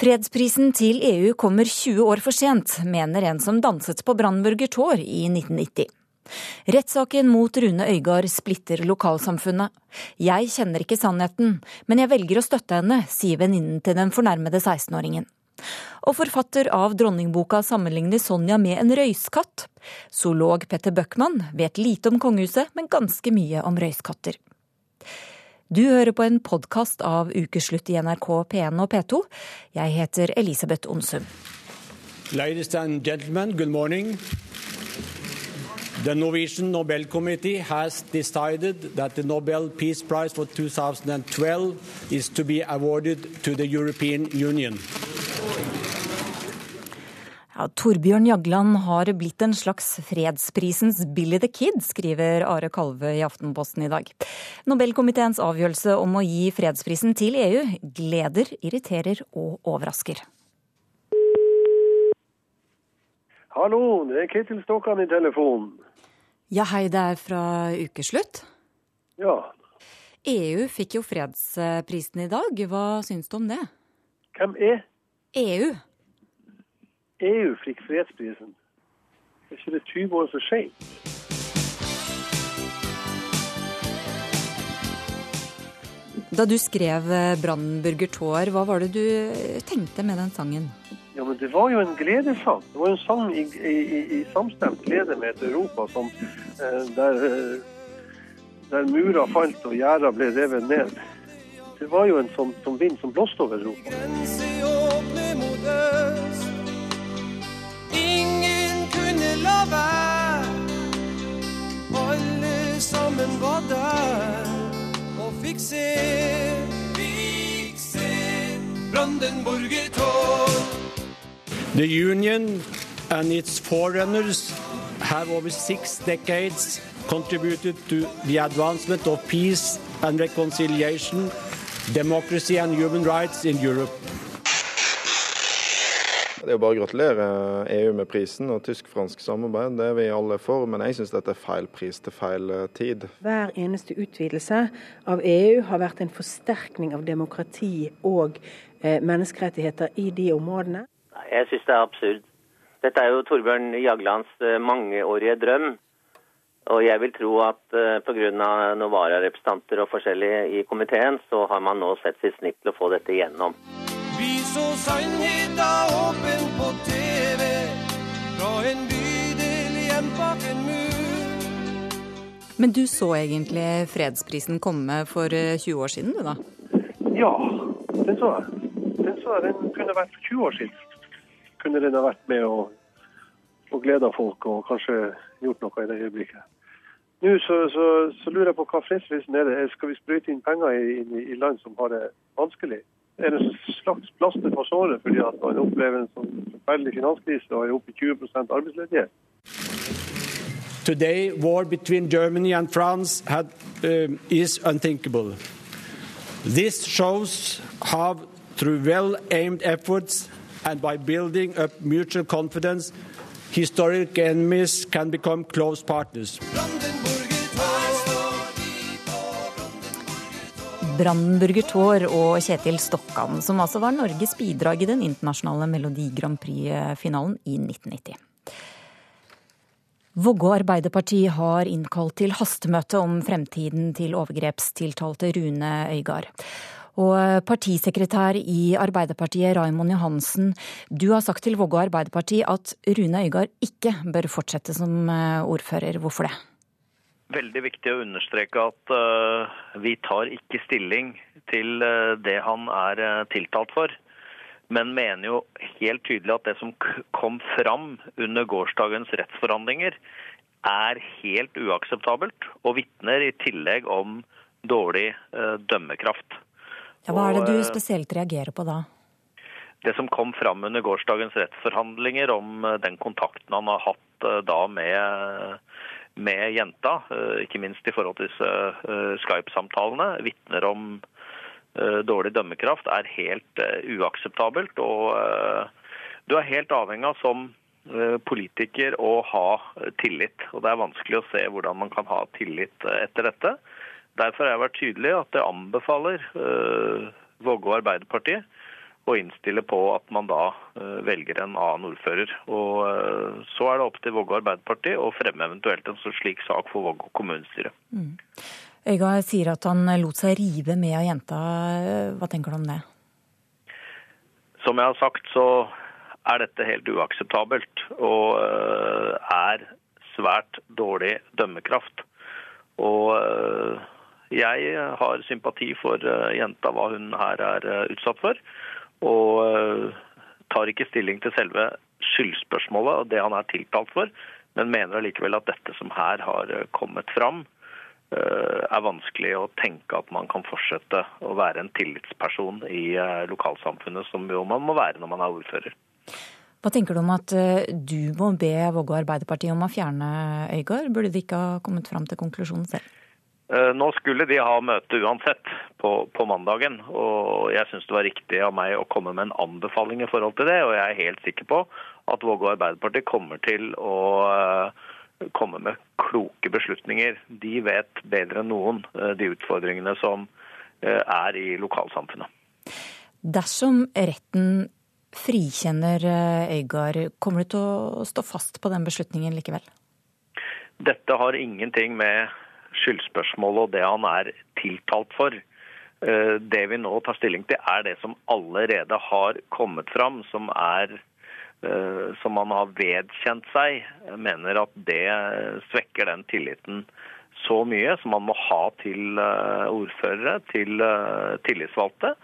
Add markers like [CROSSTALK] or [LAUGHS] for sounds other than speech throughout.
Fredsprisen til EU kommer 20 år for sent, mener en som danset på Brandenburger Tor i 1990. Rettssaken mot Rune Øygard splitter lokalsamfunnet. Jeg kjenner ikke sannheten, men jeg velger å støtte henne, sier venninnen til den fornærmede 16-åringen. Og forfatter av dronningboka sammenligner Sonja med en røyskatt. Zoolog Petter Bøckmann vet lite om kongehuset, men ganske mye om røyskatter. Du hører på en podkast av Ukeslutt i NRK P1 og P2. Jeg heter Elisabeth Onsum. Ladies and gentlemen, good morning. The Norwegian Nobel Committee has decided that the Nobel Peace Prize for 2012 is to be awarded to the European Union. Ja, Torbjørn Jagland har blitt en slags fredsprisens Billy the Kid, skriver Are Kalve i Aftenposten i dag. Nobelkomiteens avgjørelse om å gi fredsprisen til EU gleder, irriterer og overrasker. Hallo, det er Ketil Stokkan i telefonen. Ja, hei, det er fra ukeslutt. Ja, EU fikk jo fredsprisen i dag. Hva syns du om det? hvem er EU? EU fikk fredsprisen? Er ikke det 20 år for seint? Da du skrev Brandenburger Tår', hva var det du tenkte med den sangen? Ja, men det var jo en gledessang. Det var en sang i, i, i, i samstemt glede med et Europa som, eh, der, eh, der murer falt og gjerder ble revet ned. Det var jo en sånn som vind som blåste over Europa. Grenser åpne mot øst. Alle sammen var der og fikk se. Fikk se Brandenburger. The Union and its forerunners have over six decades contributed to the advancement of peace and reconciliation, democracy and human rights in Europe. Det er jo bare å gratulere EU med prisen og tysk-fransk samarbeid. Det er vi alle for, men jeg syns dette er feil pris til feil eh, tid. Hver eneste utvidelse av EU har vært en forsterkning av demokrati og eh, menneskerettigheter i de områdene. Jeg syns det er absurd. Dette er jo Torbjørn Jaglands eh, mangeårige drøm. Og jeg vil tro at pga. noen vararepresentanter og forskjellige i komiteen, så har man nå sett sitt snitt til å få dette igjennom. Så sannheta åpen på TV fra en bydel hjem bak en mur. Men du så egentlig fredsprisen komme for eh, 20 år siden, du da? Ja, den så jeg. Den så jeg. Den kunne vært for 20 år siden. Kunne den ha vært med og, og gleda folk og kanskje gjort noe i det øyeblikket. Nå så, så, så lurer jeg på hva fredsprisen er. det. Skal vi sprøyte inn penger i, i, i land som har det vanskelig? Er det en slags plaster på såret fordi at man opplever en sånn forferdelig finanskrise og er oppe i 20% arbeidsledighet? Today, war between Germany and France had, um, is unthinkable. This shows how, through well aimed efforts and by building up mutual confidence, historic enemies can become close partners. Brandenburger Brandenburger Tår og Kjetil Stokkan, som altså var Norges bidrag i den internasjonale Melodi Grand Prix-finalen i 1990. Vågå Arbeiderparti har innkalt til hastemøte om fremtiden til overgrepstiltalte Rune Øygard. Og partisekretær i Arbeiderpartiet, Raimond Johansen, du har sagt til Vågå Arbeiderparti at Rune Øygard ikke bør fortsette som eh, ordfører. Hvorfor det? Veldig viktig å understreke at uh, vi tar ikke stilling til uh, det han er uh, tiltalt for. Men mener jo helt tydelig at det som kom fram under gårsdagens rettsforhandlinger, er helt uakseptabelt, og vitner i tillegg om dårlig dømmekraft. Ja, hva er det du spesielt reagerer på da? det som kom fram under gårsdagens rettsforhandlinger om den kontakten han har hatt da med, med jenta, eh, ikke minst i forhold til disse eh, Skype-samtalene, vitner om eh, dårlig dømmekraft, er helt uakseptabelt. Og du er helt avhengig av som politiker å ha tillit. Og det er vanskelig å se hvordan man kan ha tillit etter dette. Derfor har jeg vært tydelig at jeg anbefaler Vågå Arbeiderpartiet og innstille på at man da uh, velger en annen ordfører. Og uh, Så er det opp til Vågå Arbeiderparti å fremme eventuelt en slik sak for Vågå kommunestyre. Mm. Øygard sier at han lot seg rive med av jenta. Hva tenker du om det? Som jeg har sagt, så er dette helt uakseptabelt. Og uh, er svært dårlig dømmekraft. Og jeg har sympati for jenta, hva hun her er utsatt for og eh, tar ikke stilling til selve skyldspørsmålet og det han er tiltalt for, men mener allikevel at dette som her har eh, kommet fram, eh, er vanskelig å tenke at man kan fortsette å være en tillitsperson i lokalsamfunnet, som jo man må være når man er ordfører. Hva tenker du om at du må be Vågå Arbeiderparti om å fjerne Øygard? Burde de ikke ha kommet fram til konklusjonen selv? Eh, nå skulle de ha møte uansett på, på mandagen, og jeg syns det var riktig av meg å komme med en anbefaling i forhold til det. Og jeg er helt sikker på at Vågå Arbeiderparti kommer til å eh, komme med kloke beslutninger. De vet bedre enn noen eh, de utfordringene som er i lokalsamfunnet. Dersom retten frikjenner Øygard, kommer du til å stå fast på den beslutningen likevel? Dette har ingenting med skyldspørsmålet og det han er tiltalt for. Eh, det vi nå tar stilling til, er det som allerede har kommet fram, som, er, eh, som man har vedkjent seg. Jeg mener at det svekker den tilliten så mye som man må ha til eh, ordførere, til tillitsvalgte,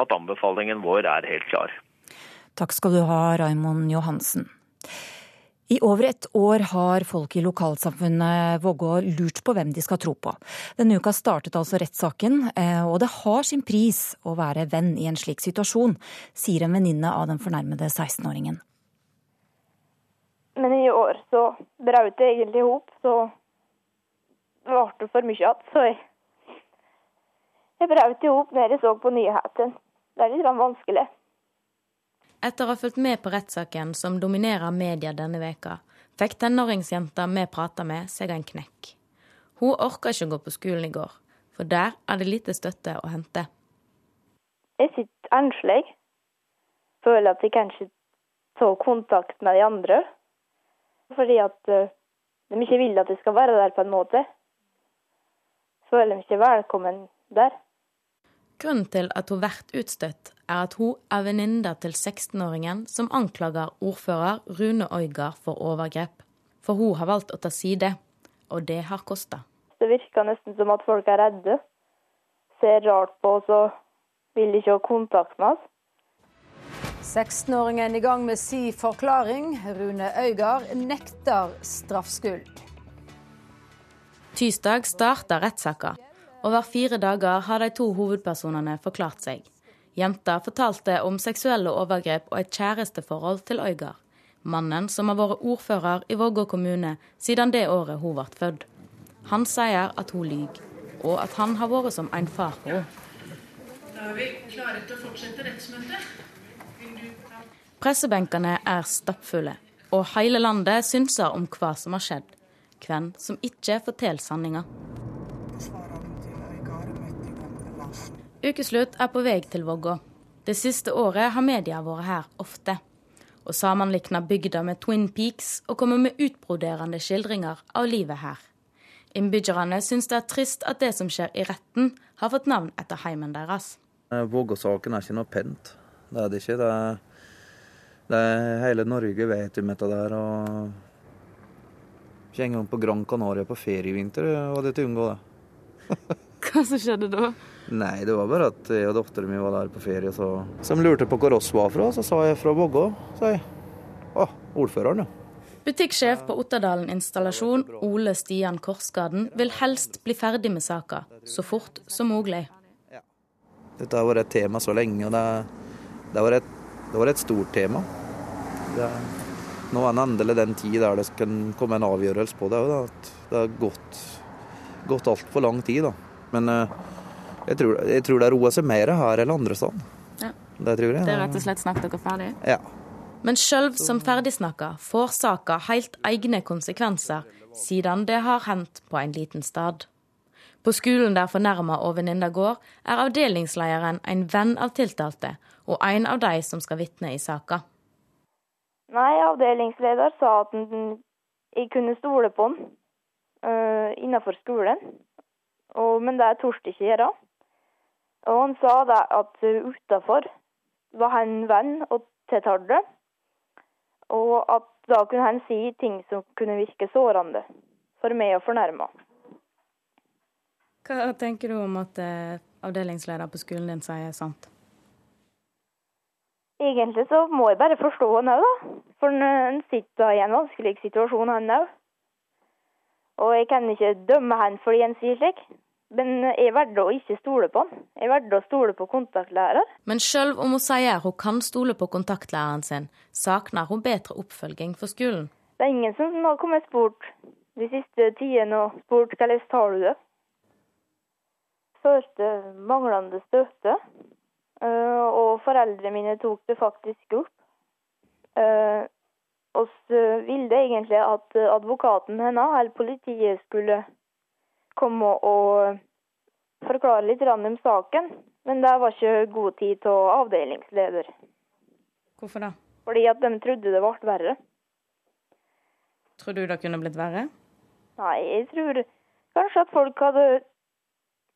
at anbefalingen vår er helt klar. Takk skal du ha, Raimond Johansen. I over et år har folk i lokalsamfunnet Vågå lurt på hvem de skal tro på. Denne uka startet altså rettssaken, eh, og det har sin pris å være venn i en slik situasjon, sier en venninne av den fornærmede 16-åringen. Men i år så brøt det egentlig i hop, så ble det for mye igjen. Så jeg, jeg brøt i hop når jeg så på nyhetene. Det er litt vanskelig. Etter å ha fulgt med på rettssaken som dominerer media denne veka, fikk tenåringsjenta vi prata med, seg en knekk. Hun orka ikke å gå på skolen i går, for der er det lite støtte å hente. Jeg sitter enslig. Føler at jeg kanskje tar kontakt med de andre. Fordi at uh, de ikke vil at jeg skal være der på en måte. Føler meg ikke velkommen der. Grunnen til at hun blir utstøtt, er at hun er venninna til 16-åringen som anklager ordfører Rune Øygard for overgrep. For hun har valgt å ta side, og det har kosta. Det virker nesten som at folk er redde. Ser rart på oss og vil ikke ha kontakt med oss. 16-åringen i gang med si forklaring. Rune Øygard nekter straffskyld. Tirsdag starta rettssaka. Over fire dager har de to hovedpersonene forklart seg. Jenta fortalte om seksuelle overgrep og et kjæresteforhold til Øygard. Mannen som har vært ordfører i Vågå kommune siden det året hun ble født. Han sier at hun lyver, og at han har vært som en far for henne. Da er vi klare til å fortsette rettsmøtet. Pressebenkene er stappfulle, og hele landet synser om hva som har skjedd. Hvem som ikke forteller sanninga. Ukeslutt er på vei til Vågå. Det siste året har media vært her ofte. Og sammenlikna bygda med Twin Peaks og kommer med utbroderende skildringer av livet her. Innbyggerne syns det er trist at det som skjer i retten, har fått navn etter heimen deres. Eh, Vågå-saken er ikke noe pent. Det er det ikke. Det er, det er hele Norge vet om dette der. og Ikke engang på Gran Canaria på ferie i vinter var det til å unngå det. [LAUGHS] Hva som skjedde da? Nei, det var bare at jeg og dattera mi var der på ferie, så Som lurte på hvor oss var fra, så sa jeg fra Vågå. sa jeg. Å, ordføreren, ja. Butikksjef på Otterdalen installasjon, Ole Stian Korsgaden, vil helst bli ferdig med saka så fort som mulig. Dette har vært et tema så lenge, og det, det, var, et, det var et stort tema. Det, nå er det endelig den tid der det kan komme en avgjørelse på det. Det har gått, gått altfor lang tid. da. Men uh, jeg tror, jeg tror det roer seg mer her enn andre steder. Ja. Det tror jeg. Det er rett og slett snakk dere ferdig? Ja. Men sjøl som ferdigsnakka får saka helt egne konsekvenser, siden det har hendt på en liten stad. På skolen der fornærma og venninna går, er avdelingslederen en venn av tiltalte, og en av de som skal vitne i saka. Nei, avdelingsleder sa at jeg kunne stole på han uh, innenfor skolen, og, men det torde ikke gjøre. Og han sa da at utafor var han venn og tiltalte, og at da kunne han si ting som kunne virke sårende for meg og fornærma. Hva tenker du om at eh, avdelingsleder på skolen din sier sant? Egentlig så må jeg bare forstå han òg, da. For han sitter i en vanskelig situasjon, han òg. Og jeg kan ikke dømme han fordi han sier slik. Men jeg valgte å ikke stole på han. Jeg valgte å stole på kontaktlærer. Men sjøl om hun sier hun kan stole på kontaktlæreren sin, savner hun bedre oppfølging for skolen. Det er ingen som har kommet spurt de siste tidene og spurt hvordan tar du det følte manglende støtte. Eh, og foreldrene mine tok det faktisk opp. Vi så ville egentlig at advokaten hennes, eller politiet, skulle komme og forklare litt om saken. Men det var ikke god tid til avdelingsleder. Hvorfor da? Fordi at de trodde det ble verre. Tror du det kunne blitt verre? Nei, jeg tror kanskje at folk hadde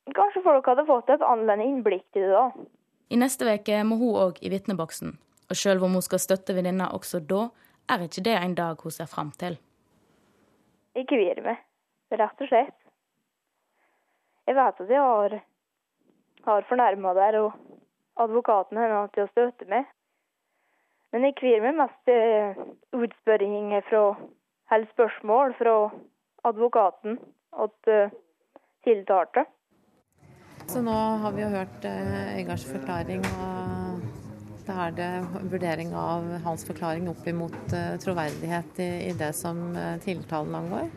Kanskje folk hadde fått et annerledes innblikk til det da. I neste uke må hun òg i vitneboksen. Og sjøl om hun skal støtte venninna også da, er ikke det en dag hun ser fram til. Jeg kvier meg, rett og slett. Jeg vet at jeg har, har fornærma der og advokaten hennes til å støte meg. Men jeg kvier meg mest til utspørringer fra eller spørsmål fra advokaten og tiltalte. Så nå har vi jo hørt eh, Øygards forklaring, og da er det vurdering av hans forklaring opp imot eh, troverdighet i, i det som eh, tiltalen angår.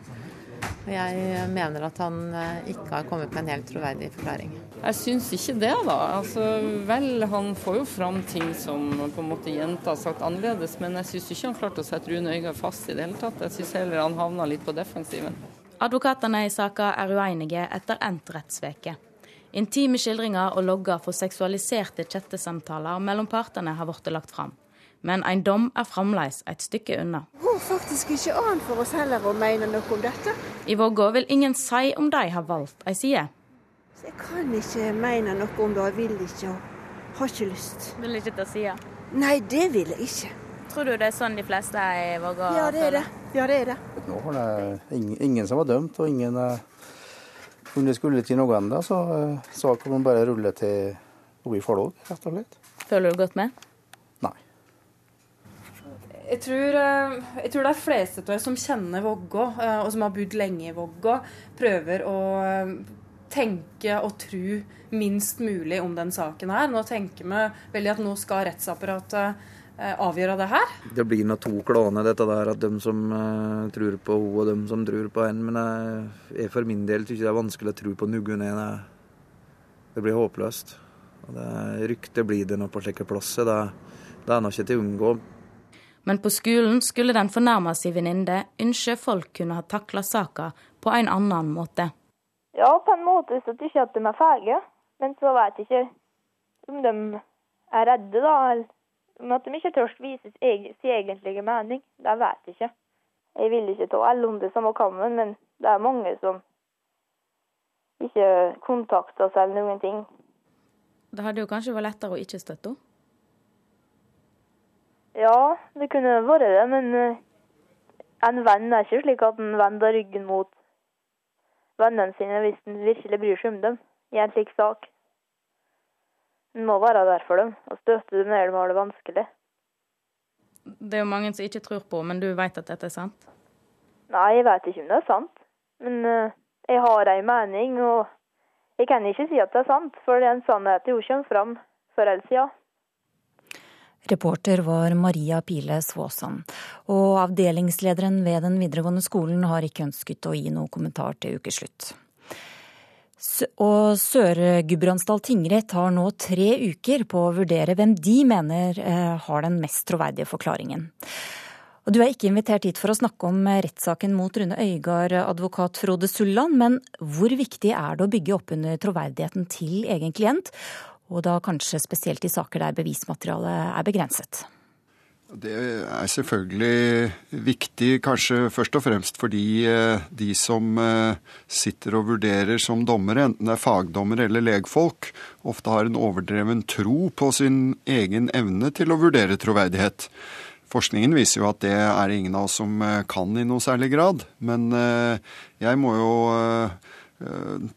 Og jeg mener at han eh, ikke har kommet med en helt troverdig forklaring. Jeg syns ikke det, da. Altså, vel, han får jo fram ting som på en måte jenta har sagt annerledes, men jeg syns ikke han klarte å sette Rune Øygard fast i det hele tatt. Jeg syns heller han havna litt på defensiven. Advokatene i saka er uenige etter endt rettsveke. Intime skildringer og logger for seksualiserte chattesamtaler mellom partene har blitt lagt fram. Men en dom er fremdeles et stykke unna. Det går faktisk ikke an for oss heller å mene noe om dette. I Vågå vil ingen si om de har valgt ei side. Jeg kan ikke mene noe om det, jeg vil ikke og har ikke lyst. Vil ikke ta side? Nei, det vil jeg ikke. Tror du det er sånn de fleste i Vågå Ja, det er det. Ja, det er det. Nå var det ingen som var dømt, og ingen om det skulle til noe enda, så uh, saken bare rulle til noe i Follo, rett og slett. Føler du godt med? Jeg tror, jeg tror de fleste av oss som kjenner Vågå, og som har bodd lenge i Vågå, prøver å tenke og tro minst mulig om den saken her. Nå tenker vi veldig at nå skal rettsapparatet Eh, avgjøre det her. Det blir nå to klaner, dette der, at de som tror på henne og de som tror på henne. Men jeg, for min del syns det er vanskelig å tro på noen. Det blir håpløst. Og det, rykte blir det nå på slike plasser. Det, det er nå ikke til å unngå. Men på skolen skulle den fornærma si venninne ønske folk kunne ha takla saka på en annen måte. Ja, på en måte så syns jeg at de er ferdige. Men så vet jeg ikke om de er redde, da. men at de ikke tør vise sin egentlige mening, det vet jeg ikke. Jeg vil ikke ta alle om det samme kammen, men det er mange som ikke kontakter oss eller noen ting. Det hadde jo kanskje vært lettere å ikke støtte henne? Ja, det kunne vært det, men eh, en venn er ikke slik at en vender ryggen mot vennene sine hvis en virkelig bryr seg om dem i en slik sak. En må være der for dem og støtte dem når de har det vanskelig. Det er jo mange som ikke tror på, men du vet at dette er sant? Nei, jeg vet ikke om det er sant. Men uh, jeg har ei mening, og jeg kan ikke si at det er sant, for den sannheten jo kommer fram før eller siden. Reporter var Maria Pile Svåsand. Og avdelingslederen ved den videregående skolen har ikke ønsket å gi noe kommentar til ukeslutt. Og Sør-Gudbrandsdal tingrett har nå tre uker på å vurdere hvem de mener eh, har den mest troverdige forklaringen. Og Du er ikke invitert hit for å snakke om rettssaken mot Rune Øygard, advokat Frode Sulland, men hvor viktig er det å bygge opp under troverdigheten til egen klient, og da kanskje spesielt i saker der bevismaterialet er begrenset? Det er selvfølgelig viktig, kanskje først og fremst fordi eh, de som eh, sitter og vurderer som dommere, enten det er fagdommere eller legfolk, ofte har en overdreven tro på sin egen evne til å vurdere troverdighet. Forskningen viser jo at det er ingen av oss som eh, kan i noe særlig grad. Men jeg må jo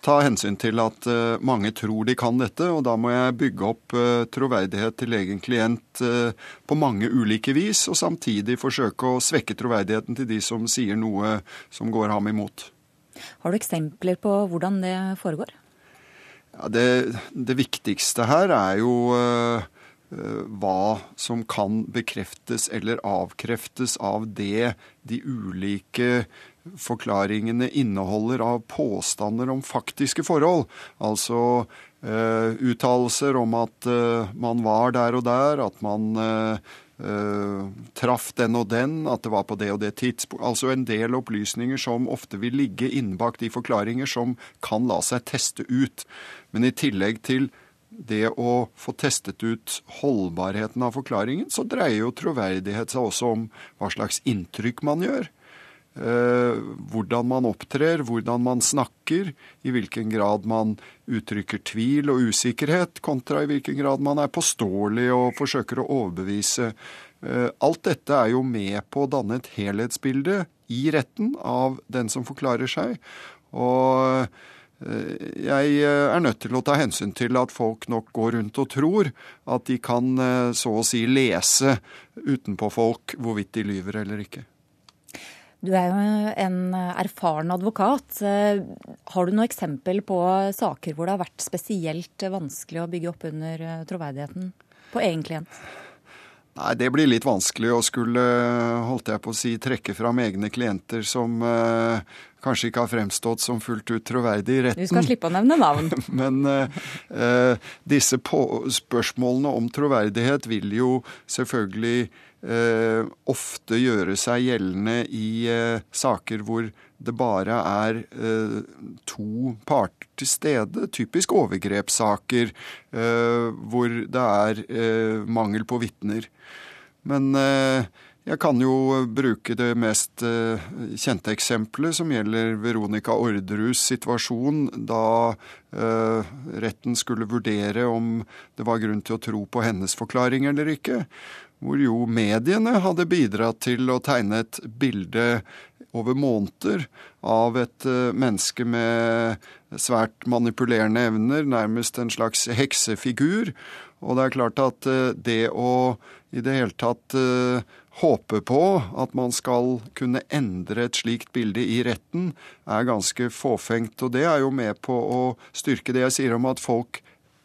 ta hensyn til at eh, mange tror de kan dette, og da må jeg bygge opp eh, troverdighet til egen klient på mange ulike vis, og samtidig forsøke å svekke troverdigheten til de som sier noe som går ham imot. Har du eksempler på hvordan det foregår? Ja, det, det, viktigste her er jo hva som kan bekreftes eller avkreftes av det de ulike forklaringene inneholder av påstander om faktiske forhold. Altså eh, uttalelser om at eh, man var der og der, at man eh, traff den og den, at det var på det og det tidspunkt. Altså en del opplysninger som ofte vil ligge innbakt i forklaringer som kan la seg teste ut. Men i tillegg til det å få testet ut holdbarheten av forklaringen, så dreier jo troverdighet seg også om hva slags inntrykk man gjør. Eh, hvordan man opptrer, hvordan man snakker, i hvilken grad man uttrykker tvil og usikkerhet, kontra i hvilken grad man er påståelig og forsøker å overbevise. Eh, alt dette er jo med på å danne et helhetsbilde i retten av den som forklarer seg. Og eh, jeg er nødt til å ta hensyn til at folk nok går rundt og tror at de kan så å si lese utenpå folk hvorvidt de lyver eller ikke. Du er jo en erfaren advokat. Har du noe eksempel på saker hvor det har vært spesielt vanskelig å bygge opp under eh, troverdigheten på egen klient? Nei, Det blir litt vanskelig å skulle holdt jeg på å si, trekke fram egne klienter som eh, kanskje ikke har fremstått som fullt ut troverdig i retten. Du skal slippe å nevne navn. [LAUGHS] Men eh, eh, disse spørsmålene om troverdighet vil jo selvfølgelig eh, ofte gjøre seg gjeldende i eh, saker hvor det bare er eh, to parter til stede. Typisk overgrepssaker eh, hvor det er eh, mangel på vitner. Men eh, jeg kan jo bruke det mest kjente eksempelet, som gjelder Veronica Orderus situasjon da retten skulle vurdere om det var grunn til å tro på hennes forklaring eller ikke hvor jo mediene hadde bidratt til å tegne et bilde over måneder av et eh, menneske med svært manipulerende evner, nærmest en slags heksefigur. Og det er klart at eh, det å i det hele tatt eh, håpe på at man skal kunne endre et slikt bilde i retten, er ganske fåfengt. Og det er jo med på å styrke det jeg sier om at folk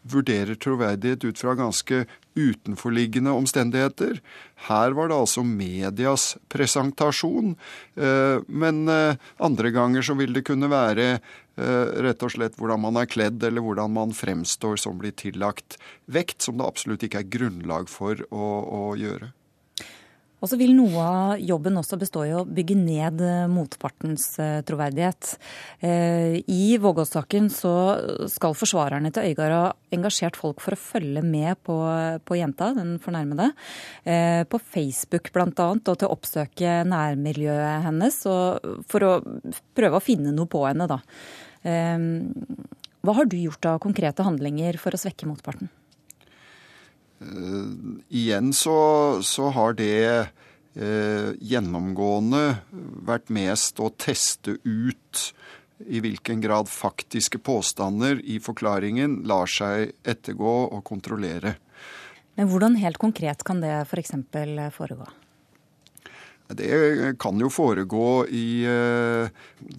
vurderer troverdighet ut fra ganske utenforliggende omstendigheter. Her var det altså medias presentasjon. Eh, men eh, andre ganger så vil det kunne være eh, rett og slett hvordan man er kledd, eller hvordan man fremstår som blir tillagt vekt, som det absolutt ikke er grunnlag for å, å gjøre. Og så vil noe av jobben også bestå i å bygge ned eh, motpartens eh, troverdighet. Eh, I Vågås-saken så skal forsvarerne til Øygard ha engasjert folk for å følge med på, på jenta, den fornærmede, på Facebook bl.a., og til å oppsøke nærmiljøet hennes for å prøve å finne noe på henne. da. Hva har du gjort av konkrete handlinger for å svekke motparten? Uh, igjen så, så, har det uh, gjennomgående vært mest å teste ut i hvilken grad faktiske påstander i forklaringen lar seg ettergå og kontrollere. Men hvordan helt konkret kan det f.eks. For foregå? Det kan jo foregå i, uh,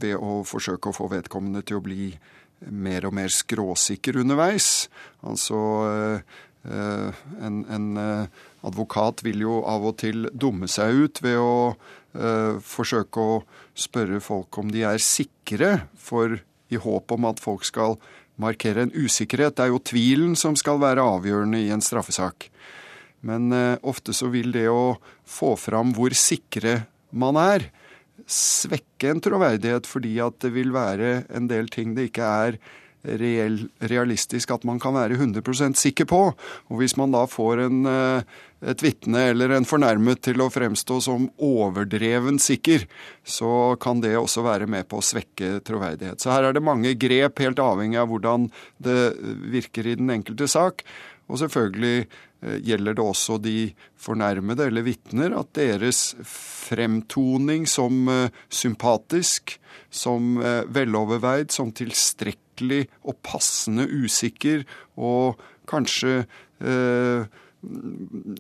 ved å forsøke å få vedkommende til å bli mer og mer skråsikker underveis. Altså Eh, en, en, eh, advokat vil jo av og til dumme seg ut ved å uh, forsøke å spørre folk om de er sikre, for i håp om at folk skal markere en usikkerhet. Det er jo tvilen som skal være avgjørende i en straffesak. Men eh, ofte så vil det å få fram hvor sikre man er, svekke en troverdighet fordi at det vil være en del ting det ikke er reell, realistisk at man kan være 100 sikker på. Og hvis man da får en, eh, et vitne eller en fornærmet til å fremstå som overdreven sikker, så kan det også være med på å svekke troverdighet. Så her er det mange grep, helt avhengig av hvordan det virker i den enkelte sak. Og selvfølgelig eh, gjelder det også de fornærmede eller vitner at deres fremtoning som eh, sympatisk, som veloverveid, som tilstrekkelig og passende usikker og kanskje eh,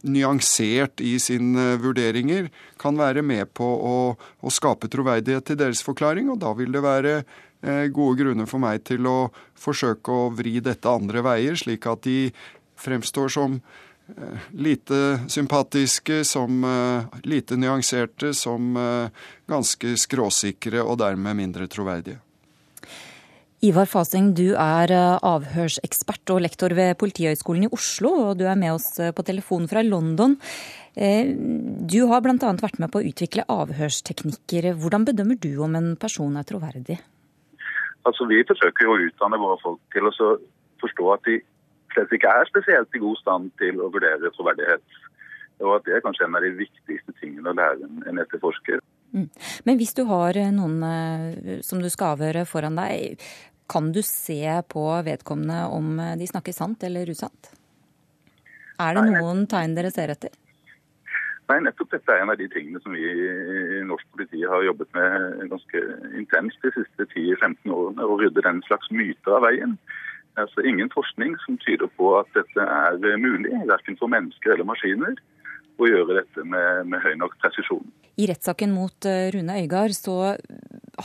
nyansert i sine vurderinger, kan være med på å, å, skape troverdighet til deres forklaring. Og da vil det være eh, gode grunner for meg til å forsøke å vri dette andre veier, slik at de fremstår som eh, lite sympatiske, som eh, lite nyanserte, som eh, ganske skråsikre og dermed mindre troverdige. Ivar Fasing, du er eh, avhørsekspert og lektor ved Politihøgskolen i Oslo, og du er med oss eh, på telefon fra London. Eh, du har bl.a. vært med på å utvikle avhørsteknikker. Hvordan bedømmer du om en person er troverdig? Altså, Vi forsøker jo å utdanne våre folk til å forstå at de slett ikke er spesielt i god stand til å vurdere troverdighet. Og at det er kanskje en av de viktigste tingene å lære en etterforsker. Mm. Men hvis du har eh, noen eh, som du skal avhøre foran deg, kan du se på vedkommende om eh, de snakker sant eller usant? Er det noen tegn dere ser etter? Nei, nettopp dette er en av de tingene som vi i norsk politi har jobbet med ganske intenst de siste 10-15 årene. Å rydde den slags myter av veien. Altså Ingen forskning som tyder på at dette er mulig, verken for mennesker eller maskiner, å gjøre dette med, med høy nok presisjon. I rettssaken mot eh, Rune Øygard så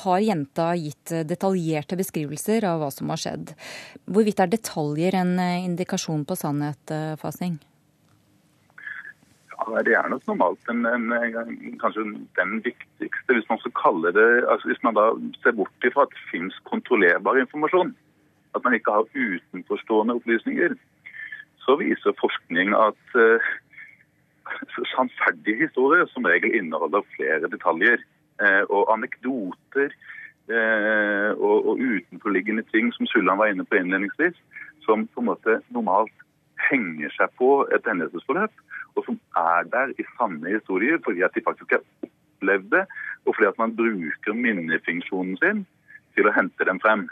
har jenta gitt eh, detaljerte beskrivelser av hva som har skjedd. Hvorvidt er detaljer en eh, indikasjon på sannhet, Fasing? Ja, det er nok normalt en, en, kanskje den viktigste, hvis man skal kalle det altså Hvis man da ser bort ifra at det finnes kontrollerbar informasjon, at man ikke har utenforstående opplysninger, så viser forskning at eh, sannferdige historier som regel inneholder flere detaljer. Eh, og anekdoter eh, og, og utenforliggende ting som Sulland var inne på innledningsvis, som på en måte normalt henger seg på et hendelsesforløp, og som er der i sanne historier fordi at de faktisk har opplevd det, og fordi at man bruker minnefunksjonen sin til å hente dem frem.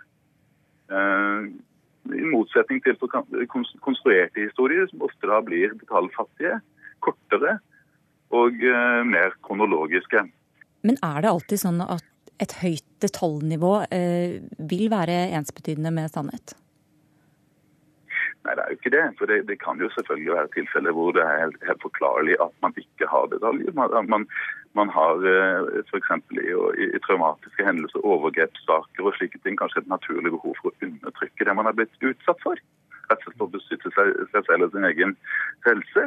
Eh, I motsetning til konstruerte historier, som ofte da blir detaljfattige, kortere og eh, mer kronologiske. Men er det alltid sånn at et høyt detaljnivå eh, vil være ensbetydende med sannhet? Nei, det er jo ikke det. For det, det kan jo selvfølgelig være tilfeller hvor det er helt, helt, forklarlig at man ikke har detaljer. Man, man, man har eh, f.eks. I, i, i traumatiske hendelser, overgrepssaker og slike ting kanskje et naturlig behov for å undertrykke det man har blitt utsatt for. Rett og slett for å beskytte seg, seg selv og sin egen helse.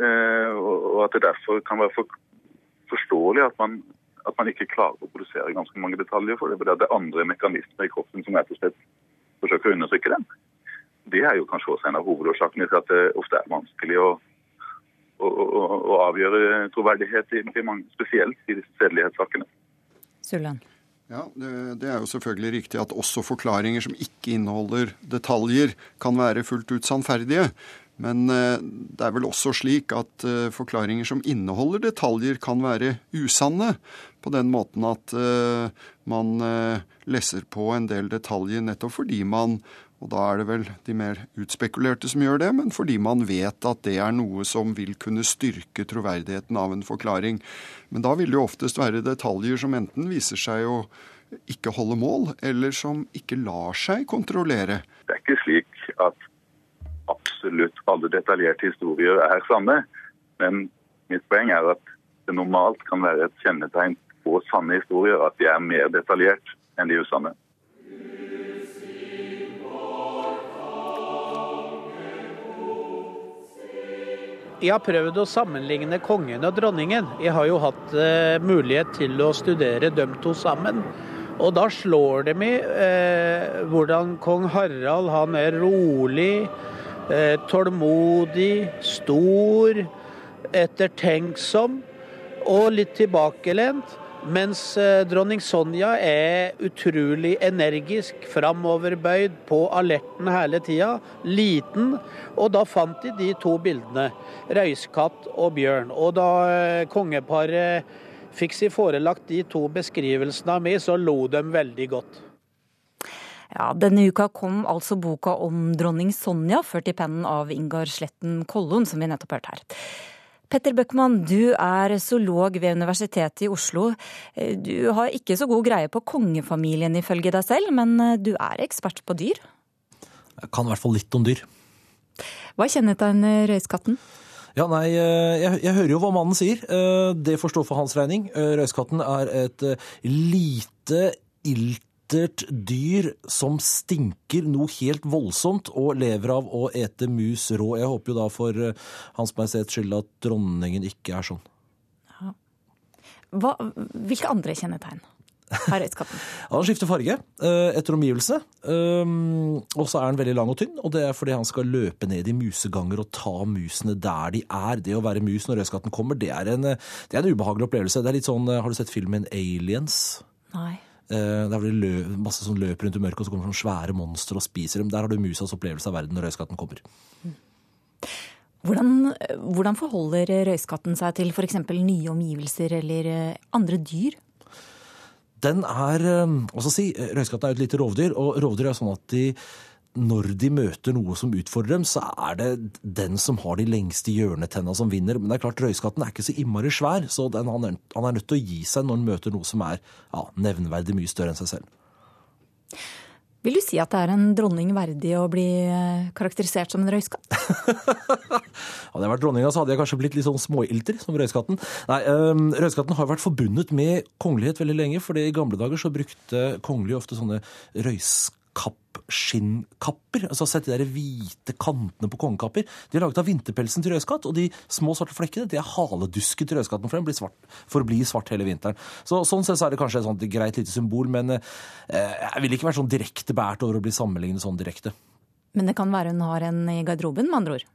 Eh, og at det derfor kan være for, forståelig at man, at man, ikke klarer å produsere ganske mange detaljer for det. For det er andre mekanismer i kroppen som rett og slett forsøker å undertrykke dem. Det er jo kanskje også en av hovedårsakene til at det ofte er vanskelig å, å, å, å avgjøre troverdighet, i, spesielt i disse sedelighetssakene. Sulland. Ja, det, det, er jo selvfølgelig riktig at også forklaringer som ikke inneholder detaljer, kan være fullt ut sannferdige. Men eh, det er vel også slik at eh, forklaringer som inneholder detaljer, kan være usanne. På den måten at eh, man lesser på en del detaljer nettopp fordi man og da er det vel de mer utspekulerte som gjør det, men fordi man vet at det er noe som vil kunne styrke troverdigheten av en forklaring. Men da vil det jo oftest være detaljer som enten viser seg å ikke holde mål, eller som ikke lar seg kontrollere. Det er ikke slik at absolutt alle detaljerte historier er sanne. Men mitt poeng er at det normalt kan være et kjennetegn på sanne historier at de er mer detaljert enn de usanne. Jeg har prøvd å sammenligne kongen og dronningen. Jeg har jo hatt eh, mulighet til å studere dem to sammen. Og da slår det meg eh, hvordan kong Harald han er rolig, Eh, tålmodig, stor, ettertenksom og litt tilbakelent. Mens eh, dronning Sonja er utrolig energisk, framoverbøyd, på alerten hele tida. Liten. Og da fant de de to bildene, røyskatt og bjørn. Og da eh, kongeparet fikk seg forelagt de to beskrivelsene av meg, så lo de veldig godt. Ja, Denne uka kom altså boka om dronning Sonja, ført i pennen av Ingar Sletten Kollund, som vi nettopp hørte her. Petter Bøckmann, du er zoolog ved Universitetet i Oslo. Du har ikke så god greie på kongefamilien ifølge deg selv, men du er ekspert på dyr? Jeg kan i hvert fall litt om dyr. Hva kjennetegner røyskatten? Ja, nei, jeg, jeg, hører jo hva mannen sier. Det får stå for hans regning. Røyskatten er et lite, ilt bittert dyr som stinker noe helt voldsomt og lever av å ete mus rå. Jeg håper jo da for eh, Hans Majestets skyld at dronningen ikke er sånn. Ja. Hva, hvilke andre kjennetegn har røyskatten? [LAUGHS] han skifter farge eh, etter omgivelsene. Um, og så er han veldig lang og tynn, og det er fordi han skal løpe ned i museganger og ta musene der de er. Det å være mus når røyskatten kommer, det er, en, det er en ubehagelig opplevelse. Det er litt sånn, Har du sett filmen Aliens? Nei. Eh, der hvor det løp, masse sånn løper rundt i mørket, og så kommer sånne svære monstre og spiser dem. Der har du musas opplevelse av verden når røyskatten kommer. Hvordan, hvordan forholder røyskatten seg til f.eks. nye omgivelser eller eh, andre dyr? Den er altså si, Røyskatten er jo et lite rovdyr, og rovdyr er sånn at de når de møter noe som utfordrer dem, så er det den som har de lengste hjørnetenna som vinner. Men det er klart, røyskatten er ikke så innmari svær, så den, han, er, han, er, nødt til å gi seg når han møter noe som er ja, nevnverdig mye større enn seg selv. Vil du si at det er en dronning verdig å bli eh, karakterisert som en røyskatt? [LAUGHS] Hadde jeg vært dronninga, så hadde jeg kanskje blitt litt sånn småilter som røyskatten. Nei, um, Røyskatten har vært forbundet med kongelighet veldig lenge, for i gamle dager så brukte kongelige ofte sånne røyskatter kappskinnkapper. Altså Sett de der hvite kantene på kongekapper. De er laget av vinterpelsen til rødskatt, og de små svarte flekkene det er haledusken til rødskatten, for den blir svart, forblir svart hele vinteren. Så, sånn sett så er det kanskje et sånt greit lite symbol, men eh, jeg ville ikke vært sånn direkte bært over å bli sammenlignet sånn direkte. Men det kan være hun har en i garderoben, med andre ord?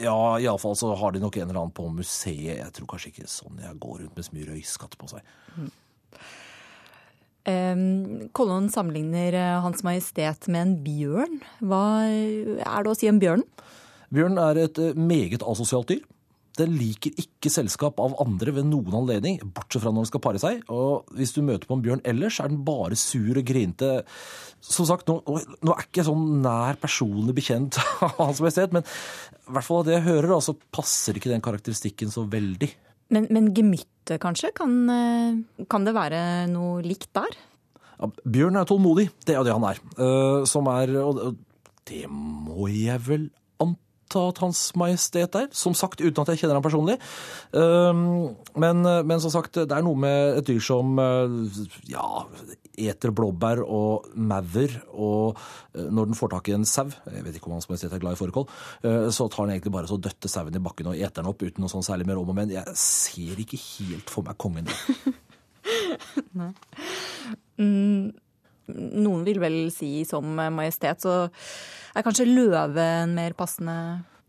Ja, iallfall så har de nok en eller annen på museet. Jeg tror kanskje ikke sånn jeg går rundt med så mye røyskatt på seg. Mm. Kollon sammenligner eh, Hans Majestet med en bjørn. Hva er det å si om bjørnen? Bjørnen er et eh, meget asosialt dyr. Den liker ikke selskap av andre ved noen anledning, bortsett fra når den skal pare seg. Og hvis du møter på en bjørn ellers, er den bare sur og grinete. Som sagt, nå, nå er ikke jeg sånn nær personlig bekjent av Hans Majestet, men i hvert fall av det jeg hører, så passer ikke den karakteristikken så veldig. Men, men gemyttet, kanskje? Kan, eh, kan, det være noe likt der? Ja, Bjørn er tålmodig, det er det han er. Uh, som er Og det må jeg vel anta at Hans Majestet er. Som sagt, uten at jeg kjenner ham personlig. Uh, men, men, som sagt, det er noe med et dyr som uh, ja, eter blåbær og maur, og eh, når den får tak i en sau Jeg vet ikke om Hans Majestet er glad i fårikål. Eh, så tar den egentlig bare så døtte sauen i bakken og eter den opp uten noe sånn særlig mer om og men. Jeg ser ikke helt for meg kongen. [LAUGHS] Nei. Mm, noen vil vel si som majestet, så er kanskje løve en mer passende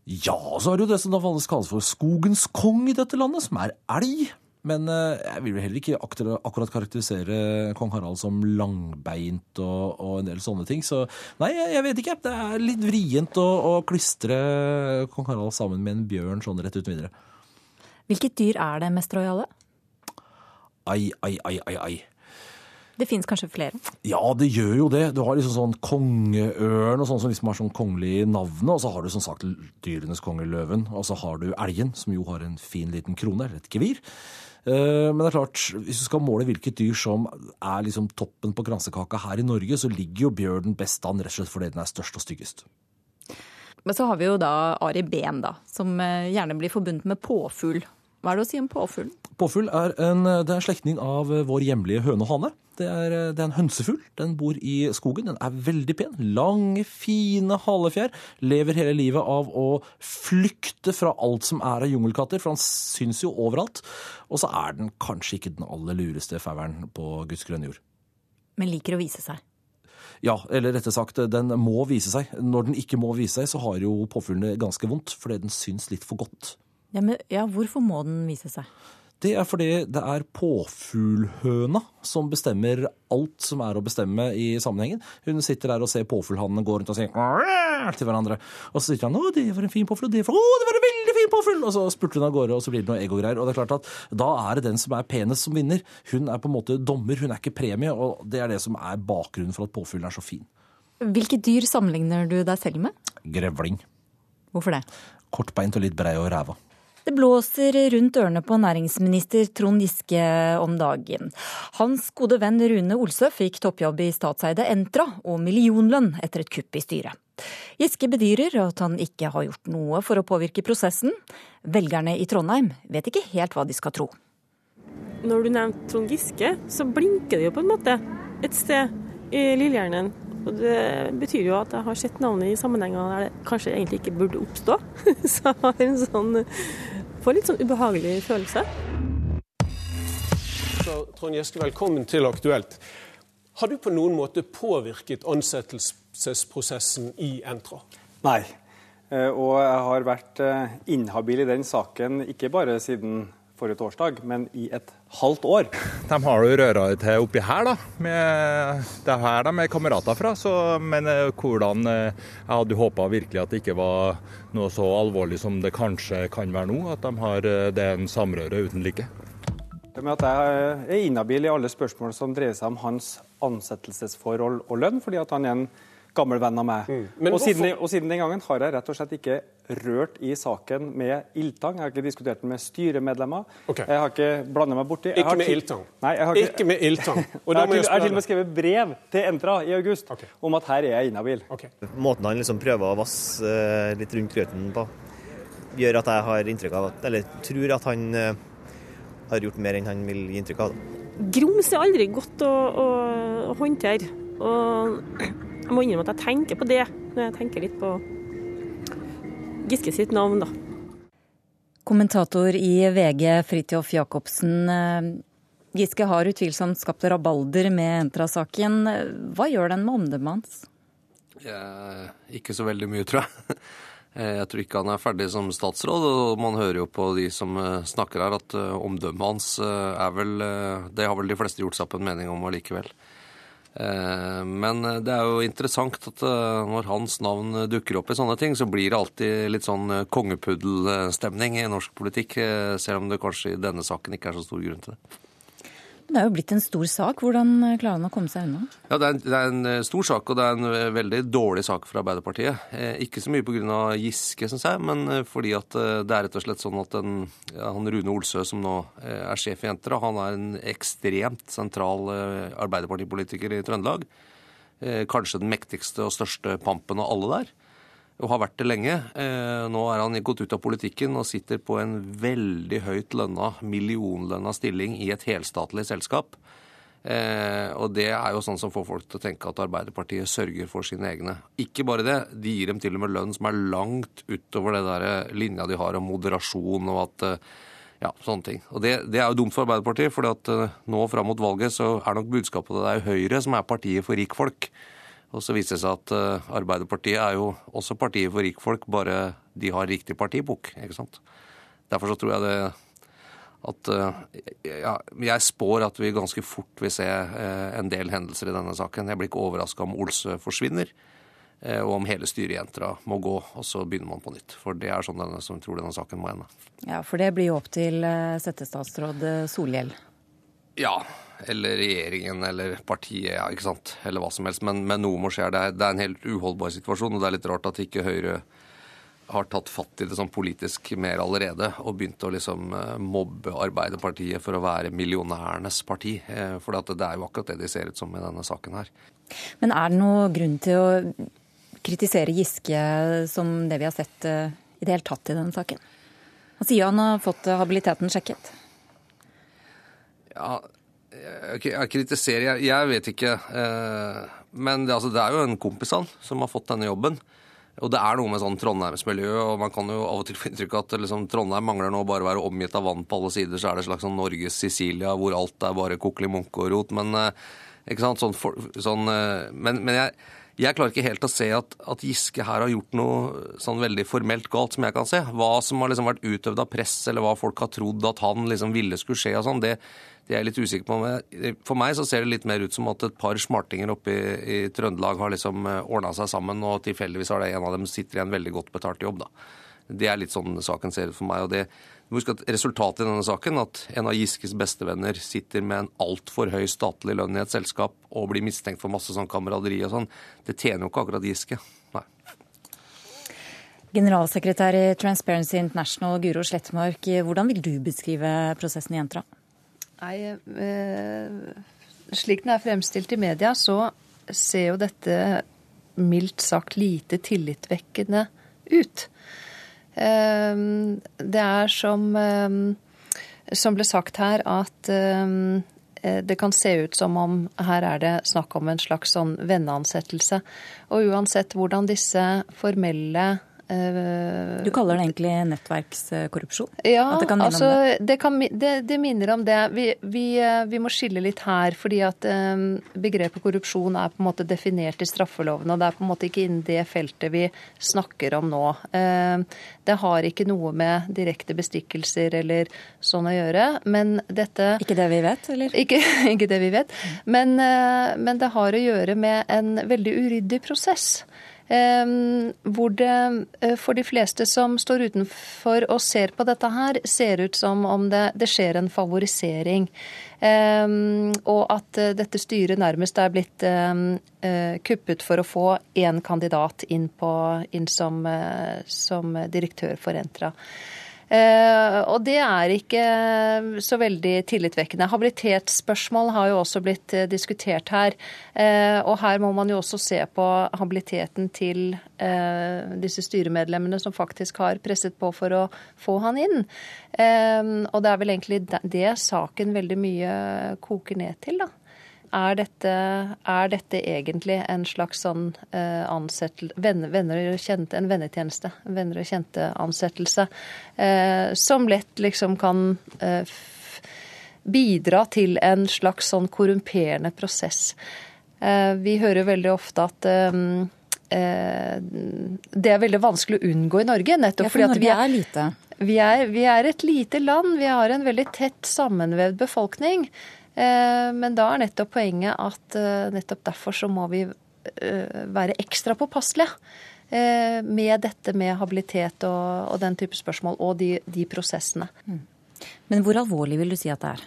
Ja, så er det jo det som da vanligvis kalles for skogens kong i dette landet, som er elg. Men eh, jeg vil heller ikke akkurat karakterisere kong Harald som langbeint og, og en del sånne ting. Så nei, jeg vet ikke. Det er litt vrient å, å klistre kong Harald sammen med en bjørn sånn rett uten videre. Hvilket dyr er det mest rojale? Ai, ai, ai, ai, ai. Det finnes kanskje flere? Ja, det gjør jo det. Du har liksom sånn kongeørn og sånn som liksom har sånn kongelig navn. Og så har du som sagt dyrenes konge løven. Og så har du elgen, som jo har en fin liten krone, eller et gevir. Eh, men det er klart, hvis du skal måle hvilket dyr som er liksom toppen på kransekaka her i Norge, så ligger jo bjørnen best an, rett og slett fordi den er størst og styggest. Men så har vi jo da Ari Behn, da, som eh, gjerne blir forbundet med påfugl. Hva er det å si om påfuglen? Påfugl er en, det er slektning av vår hjemlige høne og hane. Det er, det er, en hønsefugl. Den bor i skogen. Den er veldig pen. Lange, fine halefjær. Lever hele livet av å flykte fra alt som er av jungelkatter, for han syns jo overalt. Og så er den kanskje ikke den aller lureste fauren på Guds grønne jord. Men liker å vise seg? Ja, eller rettere sagt, den må vise seg. Når den ikke må vise seg, så har jo påfuglene ganske vondt, fordi den syns litt for godt. Ja, men, ja, hvorfor må den vise seg? Det er fordi det er påfuglhøna som bestemmer alt som er å bestemme i sammenhengen. Hun sitter der og ser påfuglhannene gå rundt og si til hverandre. Og så sier han 'Å, det var en fin påfugl', og det var, 'Å, det var en veldig fin påfugl', og så spurter hun av gårde, og så blir det noe egogreier. Og det er klart at da er det den som er penest som vinner. Hun er på en måte dommer, hun er ikke premie, og det er det som er bakgrunnen for at påfuglen er så fin. Hvilke dyr sammenligner du deg selv med? Grevling. Hvorfor det? Kortbeint og litt brei og ræva. Det blåser rundt ørene på næringsminister Trond Giske om dagen. Hans gode venn Rune Olsø fikk toppjobb i statseide Entra og millionlønn etter et kupp i styret. Giske bedyrer at han ikke har gjort noe for å påvirke prosessen. Velgerne i Trondheim vet ikke helt hva de skal tro. Når du nevnte Trond Giske, så blinker det jo på en måte et sted i lillehjernen. Og det betyr jo at jeg har sett navnet i sammenhenger der det kanskje egentlig ikke burde oppstå. [LAUGHS] Så jeg har en sånn får litt sånn ubehagelig følelse. Så, Trond Giske, velkommen til Aktuelt. Har du på noen måte påvirket ansettelsesprosessen i Entra? Nei. Eh, Og jeg har vært eh, inhabil i den saken ikke bare siden forrige torsdag, men i et halvt år. [LAUGHS] De har jo røra det til oppi her, da. Med, det er her de er kamerater fra. Så, men eh, hvordan eh, Jeg hadde håpa virkelig at det ikke var noe så alvorlig som det kanskje kan være nå. At de har eh, det en samrøre uten like. Med at jeg er inhabil i alle spørsmål som dreier seg om hans ansettelsesforhold og lønn, fordi at han er en gammel venn av meg. Mm. og, siden, og siden den gangen har jeg rett og slett ikke rørt i saken med ildtang. Jeg har ikke diskutert den med styremedlemmer. Jeg har ikke blandet meg borti. Ikke med ildtang? Nei, jeg har Ikke med ildtang. [LAUGHS] Og jeg har til, jeg har til og med skrevet brev til Entra i august om at her er jeg inhabil. Måten han liksom prøver å vasse eh, litt rundt grøten på, gjør at jeg har inntrykk av at, eller tror at han eh, har gjort mer enn han vil gi inntrykk av. Da. Grums er aldri godt å, å, å håndtere. Og jeg må innrømme at jeg tenker på det når jeg tenker litt på Giske sitt navn, da. Kommentator i VG, Fridtjof Jacobsen. eh, Giske har utvilsomt skapt rabalder med Entra-saken. Hva gjør den med omdømmet hans? Eh, ikke så veldig mye, tror jeg. [LAUGHS] Eh, Jeg tror ikke han er ferdig som statsråd, og man hører jo på de som eh, snakker her at omdømmet hans er vel Det har vel de fleste gjort seg opp en mening om allikevel. Eh, Men eh, det er jo interessant at eh, når hans navn dukker opp i sånne ting, så blir det alltid litt sånn eh, kongepuddelstemning i norsk politikk, selv om det kanskje i denne saken ikke er så stor grunn til det. Det er jo blitt en stor sak. Hvordan klarer han å komme seg unna? Ja, det er, en, det er en eh, stor sak, og det er en eh, veldig dårlig sak for Arbeiderpartiet. Eh, ikke så mye pga. Giske, syns jeg, men eh, fordi at eh, det er rett og slett sånn at den, han Rune Olsø, som nå eh, er sjef i Entra, han er en ekstremt sentral eh, Arbeiderpartipolitiker i Trøndelag. Eh, kanskje den mektigste og største pampen av alle der. Og har vært det lenge. Eh, nå er han gått ut av politikken og sitter på en veldig høyt lønna, millionlønna stilling i et helstatlig selskap. Eh, og det er jo sånn som får folk til å tenke at Arbeiderpartiet sørger for sine egne. Ikke bare det, de gir dem til og med lønn som er langt utover det der eh, linja de har om moderasjon og at ja, sånne ting. Og det, det er jo dumt for Arbeiderpartiet, for nå fram mot valget så er nok budskapet at det er Høyre som er partiet for rikfolk. Og så viser det seg at eh, Arbeiderpartiet er jo også partiet for rikfolk, bare de har riktig partibok. ikke sant? Derfor så tror jeg det at eh, ja, Jeg spår at vi ganske fort vil se eh, en del hendelser i denne saken. Jeg blir ikke overraska om Olsø forsvinner, og om hele styret i Entra må gå, og så begynner man på nytt. For det er sånn denne, som tror denne saken må ende. Ja, For det blir jo opp til settestatsråd Solhjell. Ja, eller regjeringen eller partiet, ja, ikke sant. Eller hva som helst. Men, men noe må skje. Det er, det er en helt uholdbar situasjon, og det er litt rart at ikke Høyre har tatt fatt i det sånn politisk mer allerede og begynt å liksom eh, mobbe Arbeiderpartiet for å være millionærenes parti. Eh, For det er jo akkurat det de ser ut som i denne saken her. Men er det noe grunn til å kritisere Giske som det vi har sett eh, i det hele tatt i denne saken? Han sier han har fått habiliteten sjekket. Ja, jeg, kritiserer jeg, jeg vet ikke. Eh, men det, altså, det er jo en kompis han som har fått denne jobben. Og det er noe med sånn Trondheimsmiljø, og man kan jo av og til få inntrykk av at liksom, Trondheim mangler nå bare å være omgitt av vann på alle sider, så er det slags sånn Norges Sicilia hvor alt er bare kokkeli munke og rot. Men eh, Ikke sant? Sånn for, sånn, eh, men, men jeg, jeg klarer ikke helt å se at, at, Giske her har gjort noe sånn veldig formelt galt, som jeg kan se. Hva som har liksom vært utøvd av press, eller hva folk har trodd at han liksom ville skulle skje og sånn, det, det er jeg litt usikker på. For meg så ser det litt mer ut som at et par smartinger oppe i, i Trøndelag har liksom ordna seg sammen, og tilfeldigvis har det en av dem sitter i en veldig godt betalt jobb, da. Det er litt sånn saken ser ut for meg. og det Husk at resultatet i denne saken, at en av Giskes bestevenner sitter med en altfor høy statlig lønn i et selskap og blir mistenkt for masse sånn kameraderi og sånn, det tjener jo ikke akkurat Giske. Nei. Generalsekretær i Transparency International, Guro Slettmark, hvordan vil du beskrive prosessen i Entra? Nei, eh, slik den er fremstilt i media, så ser jo dette mildt sagt lite tillitvekkende ut. Ehm, det er som, ehm, som ble sagt her, at ehm, eh, det kan se ut som om her er det snakk om en slags sånn venneansettelse. Og uansett hvordan disse formelle du kaller det egentlig nettverkskorrupsjon? Ja, det, altså, det, kan, det, det, minner om det. Vi, vi, vi, må skille litt her, fordi at um, begrepet korrupsjon er på en måte definert i straffeloven, og det er på en måte ikke innen det feltet vi snakker om nå. Det har ikke noe med direkte bestikkelser eller sånn å gjøre, men dette Ikke det vi vet, eller? Ikke, [LAUGHS] ikke det vi vet, men, men det har å gjøre med en veldig uryddig prosess. Ehm, hvor det eh, for de fleste som står utenfor og ser på dette her, ser ut som om det, det skjer en favorisering. Um, og at uh, dette styret nærmest er blitt um, uh, kuppet for å få én kandidat inn, på, inn som, som, direktør for Entra. Eh, og det er ikke så veldig tillitvekkende. Habilitetsspørsmål har jo også blitt eh, diskutert her. Eh, og her må man jo også se på habiliteten til disse styremedlemmene som faktisk har presset på for å få han inn. Og det er vel egentlig det saken veldig mye koker ned til, da. Er dette, er dette, egentlig en slags sånn eh, ansettelse venner, venner kjente, En vennetjeneste. Venner og kjente-ansettelse. Eh, som lett liksom kan eh, bidra til en slags sånn korrumperende prosess. Eh, vi hører veldig ofte at eh, eh, det er veldig vanskelig å unngå i Norge. nettopp ja, for fordi at vi er, er lite. Vi er, vi er, et lite land. Vi har en veldig tett sammenvevd befolkning. Eh, men da er nettopp poenget at eh, nettopp derfor så må vi eh, være ekstra påpasselige med dette med habilitet og, den type spørsmål, og de, de prosessene. Mm. Men hvor alvorlig vil du si at det er?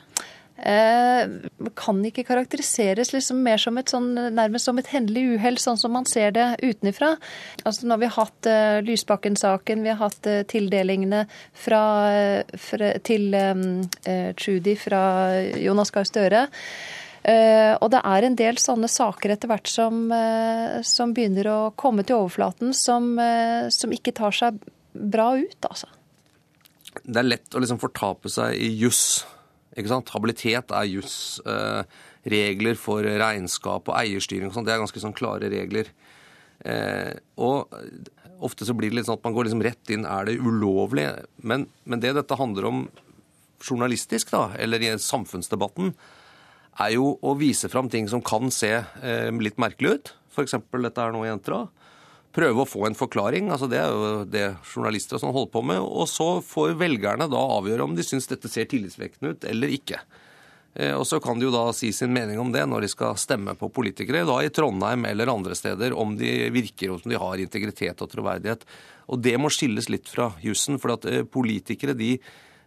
Eh, kan ikke karakteriseres liksom mer som et sånn, nærmest som et hendelig uhell, sånn som man ser det utenfra. Altså, nå har vi hatt uh, Lysbakken-saken, vi har hatt uh, tildelingene fra, fra, til um, uh, Trudy fra Jonas Gahr Støre. Og det er en del sånne saker etter hvert som, som begynner å komme til overflaten, som, som, ikke tar seg bra ut, altså. Det er lett å liksom fortape seg i juss ikke sant? Habilitet er juss. Eh, regler for regnskap og eierstyring og sånn, det er ganske sånn klare regler. Eh, og ofte så blir det litt sånn at man går liksom rett inn er det ulovlig. Men, men det dette handler om journalistisk, da, eller i samfunnsdebatten, er jo å vise fram ting som kan se eh, litt merkelig ut. F.eks. dette er noe jenter av prøve å få en forklaring. altså Det er jo det journalister og sånn holder på med. Og så får velgerne da avgjøre om de syns dette ser tillitvekkende ut eller ikke. Eh, og så kan de jo da si sin mening om det når de skal stemme på politikere, da i Trondheim eller andre steder, om de virker og som de har integritet og troverdighet. Og det må skilles litt fra jussen, for at eh, politikere de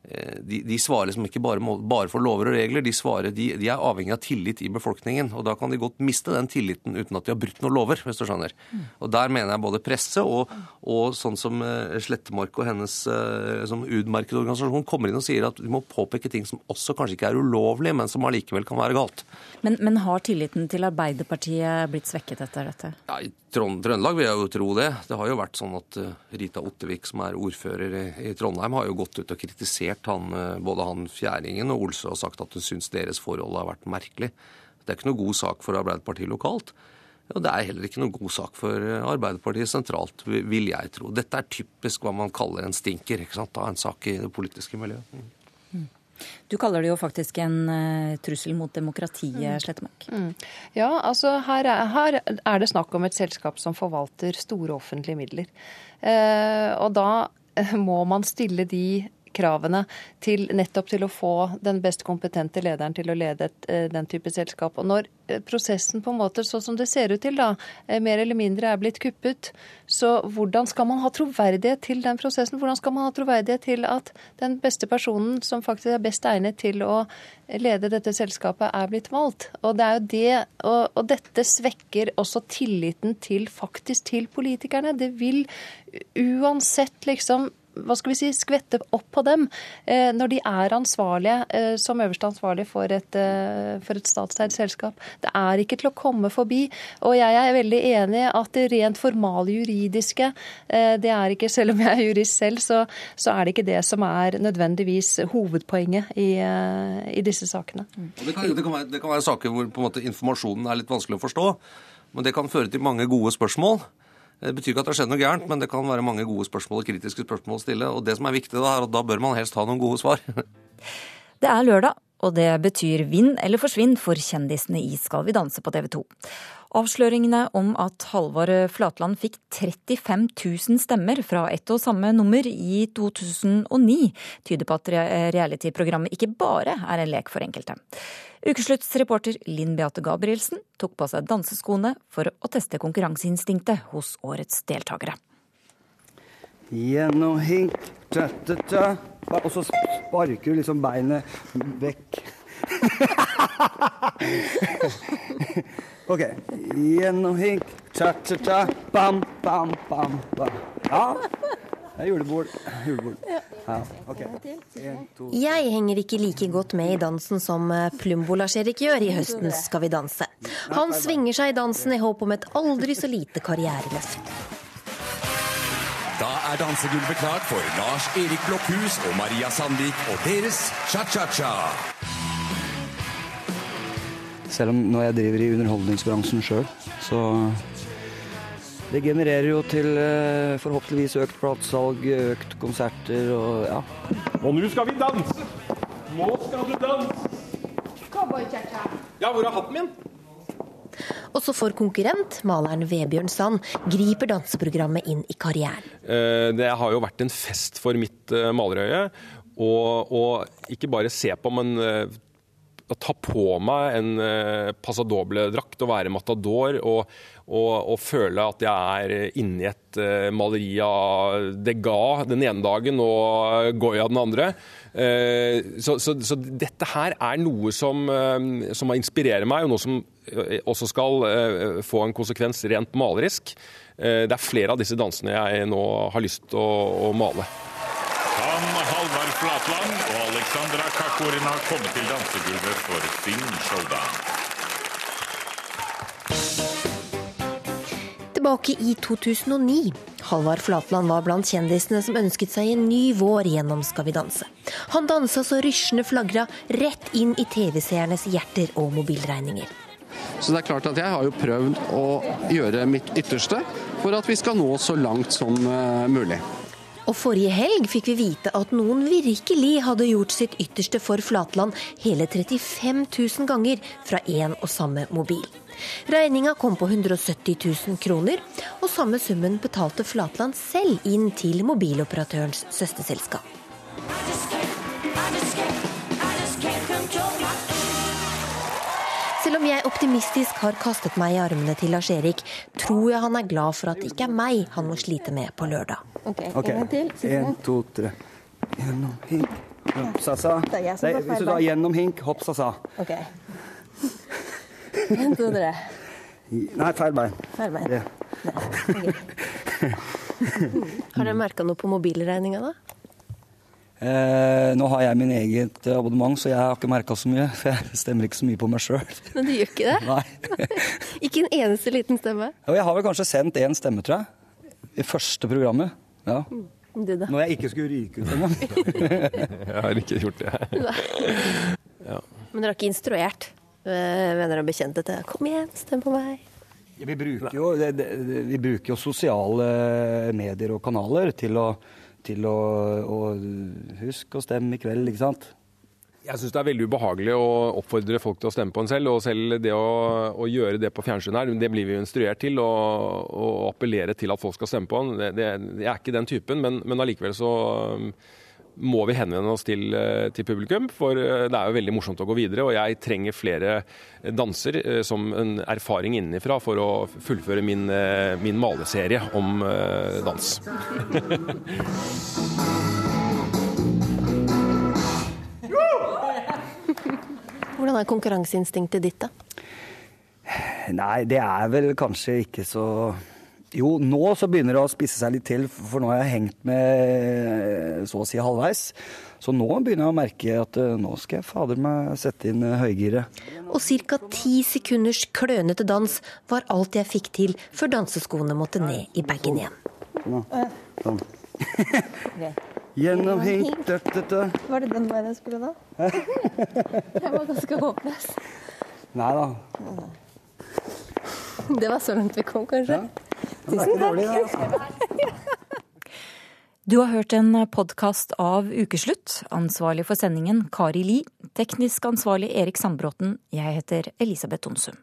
de, de, svarer som ikke bare, bare for lover og regler, de, svarer, de, de, er avhengig av tillit i befolkningen. og Da kan de godt miste den tilliten uten at de har brutt noen lover. hvis du skjønner. Mm. Og Der mener jeg både presse og, og sånn som uh, Slettemark og hennes uh, som utmerket organisasjon kommer inn og sier at de må påpeke ting som også kanskje ikke er ulovlige, men som allikevel kan være galt. Men, men har tilliten til Arbeiderpartiet blitt svekket etter dette? Ja, I Trøndelag vil jeg jo tro det. Det har jo vært sånn at Rita Ottevik, som er ordfører i, i Trondheim, har jo gått ut og kritisert kritisert han, eh, både han Fjæringen og Olse har sagt at hun syns deres forhold har vært merkelig. Det er ikke noe god sak for Arbeiderpartiet lokalt. Og det er heller ikke noe god sak for eh, Arbeiderpartiet sentralt, vil jeg tro. Dette er typisk hva man kaller en stinker ikke sant, av en sak i det politiske miljøet. Mm. Du kaller det jo faktisk en uh, trussel mot demokratiet, Mm. Slettemark. Mm. Ja, altså her er, her er det snakk om et selskap som forvalter store offentlige midler. Uh, og da må man stille de kravene til nettopp til å få den best kompetente lederen til å lede et, eh, den type selskap. Og når eh, prosessen på en måte, sånn som det ser ut til, da, eh, mer eller mindre er blitt kuppet, så hvordan skal man ha troverdighet til den prosessen? Hvordan skal man ha troverdighet til at den beste personen som faktisk er best egnet til å lede dette selskapet, er blitt valgt? Og det er jo det, og, og dette svekker også tilliten til faktisk til politikerne. Det vil uansett liksom hva skal vi si, skvette opp på dem eh, når de er ansvarlige eh, som øverste ansvarlige for et, eh, for et statseid selskap. Det er ikke til å komme forbi. Og jeg er veldig enig at det rent formale juridiske, det er ikke, selv om jeg er jurist selv, så, så, er det ikke det som er nødvendigvis hovedpoenget i, i disse sakene. Det kan, det, kan være, det kan, være, saker hvor måte, informasjonen er litt vanskelig å forstå, men det kan føre til mange gode spørsmål. Det betyr ikke at det har skjedd noe gærent, men det kan være mange gode spørsmål og kritiske spørsmål å stille. Og det som er viktig da, er at da bør man helst ha noen gode svar. [LAUGHS] Det er lørdag, og det betyr vinn eller forsvinn for kjendisene i Skal vi danse på TV 2. Avsløringene om at Halvor Flatland fikk 35 000 stemmer fra ett og samme nummer i 2009, tyder på at reality-programmet ikke bare er en lek for enkelte. Ukeslutts reporter Linn Beate Gabrielsen tok på seg danseskoene for å teste konkurranseinstinktet hos årets deltakere. Gjennom hink, ta-ta-ta. Og så sparker du liksom beinet vekk. [LAUGHS] OK. Gjennomhink, cha-cha-cha, bam, bam, bam, bam. Ja. Det er julebord. julebord. Ja, Okay. En, to. Jeg henger ikke like godt med i dansen som eh, Plumbo Lars-Erik gjør i høstens Skal vi danse. Han svinger seg i dansen i håp om et aldri så lite karriereløft. Da er dansegulvet klart for Lars Erik Blokhus og Maria Sandvik og deres cha-cha-cha. Selv om når jeg driver i underholdningsbransjen sjøl, så det genererer jo til eh, forhåpentligvis økt platesalg, økt konserter og ja. Og nå skal vi danse! Nå skal du danse! Ja, hvor er hatten min? Også for konkurrent, maleren Vebjørn Sand, griper danseprogrammet inn i karrieren. Eh, det har jo vært en fest for mitt eh, malerøye. Og, og ikke bare se på, men å ta på meg en uh, passadoble-drakt og være matador og, og, og, føle at jeg er inni et uh, maleri av Degas den ene dagen og Goya den andre. Uh, så, så, så, dette her er noe som, som inspirerer meg, og noe som også skal få en konsekvens rent malerisk. det er flere av disse dansene jeg nå har lyst til å, å male. Kan Halvard Flatland og Alexandra har kommet til dansegulvet for sin showdown? Tilbake i 2009. Halvard Flatland var blant kjendisene som ønsket seg en ny vår gjennom Skal vi danse. Han dansa så rysjende flagra rett inn i TV-seernes hjerter og mobilregninger. Så det er klart at jeg har jo prøvd å gjøre mitt ytterste for at vi skal nå så langt som mulig. Og forrige helg fikk vi vite at noen virkelig hadde gjort sitt ytterste for Flatland hele 35 000 ganger fra én og samme mobil. Regninga kom på 170 000 kroner, og samme summen betalte Flatland selv inn til mobiloperatørens søsterselskap. Selv om jeg optimistisk har kastet meg i armene til Lars-Erik, tror jeg han er glad for at det ikke er meg han må slite med på lørdag. Ok, En til. En, to, tre. Gjennom hink, hopp, sa-sa. Hvis du tar gjennom hink, hopp, sa-sa. Ok. En, to, tre. Nei, feil bein. Feil bein. Det. [LAUGHS] Har dere merka noe på mobilregninga, da? Eh, nå har jeg min eget abonnement, så jeg har ikke merka så mye. [LAUGHS] For jeg stemmer ikke så mye på meg sjøl. Men du gjør ikke det? Nei. [LAUGHS] ikke en eneste liten stemme? Ja, jeg har vel kanskje sendt én stemme, tror jeg. I første programmet. Ja. Du, da? Når jeg ikke skulle ryke ut engang. [LAUGHS] jeg har ikke gjort det. ja. Men dere har ikke instruert venner og bekjente til 'kom igjen, stem på meg'? Vi, bruker jo, vi bruker jo sosiale medier og kanaler til å til å, å huske å stemme i kveld, ikke sant? Jeg syns det er veldig ubehagelig å oppfordre folk til å stemme på en selv. Og selv det å, å gjøre det på fjernsyn her, det blir vi jo instruert til. Å appellere til at folk skal stemme på en. Det, jeg er ikke den typen, men, men allikevel så må vi henvende oss til, uh, til, publikum. For uh, det er jo veldig morsomt å gå videre, og jeg trenger flere danser uh, som en erfaring innenfra for å fullføre min, min maleserie om dans. [LAUGHS] Hvordan er konkurranseinstinktet ditt, da? Nei, det er vel kanskje ikke så Jo, nå så begynner det å spisse seg litt til, for nå har jeg hengt med så å si halvveis. Så nå begynner jeg å merke at uh, nå skal jeg fader meg sette inn uh, høygiret. Og ca. ti sekunders klønete dans var alt jeg fikk til før danseskoene måtte ned i bagen igjen. Sånn. [LAUGHS] [LAUGHS] Gjennom hit, dødt. da. Var det den veien jeg skulle da? [LAUGHS] jeg var ganske håpløs. Nei da. Det var så langt vi kom, kanskje. Tusen takk. Du har hørt en podkast av Ukeslutt. Ansvarlig for sendingen Kari Li. Teknisk ansvarlig Erik Sandbråten. Jeg heter Elisabeth Onsum.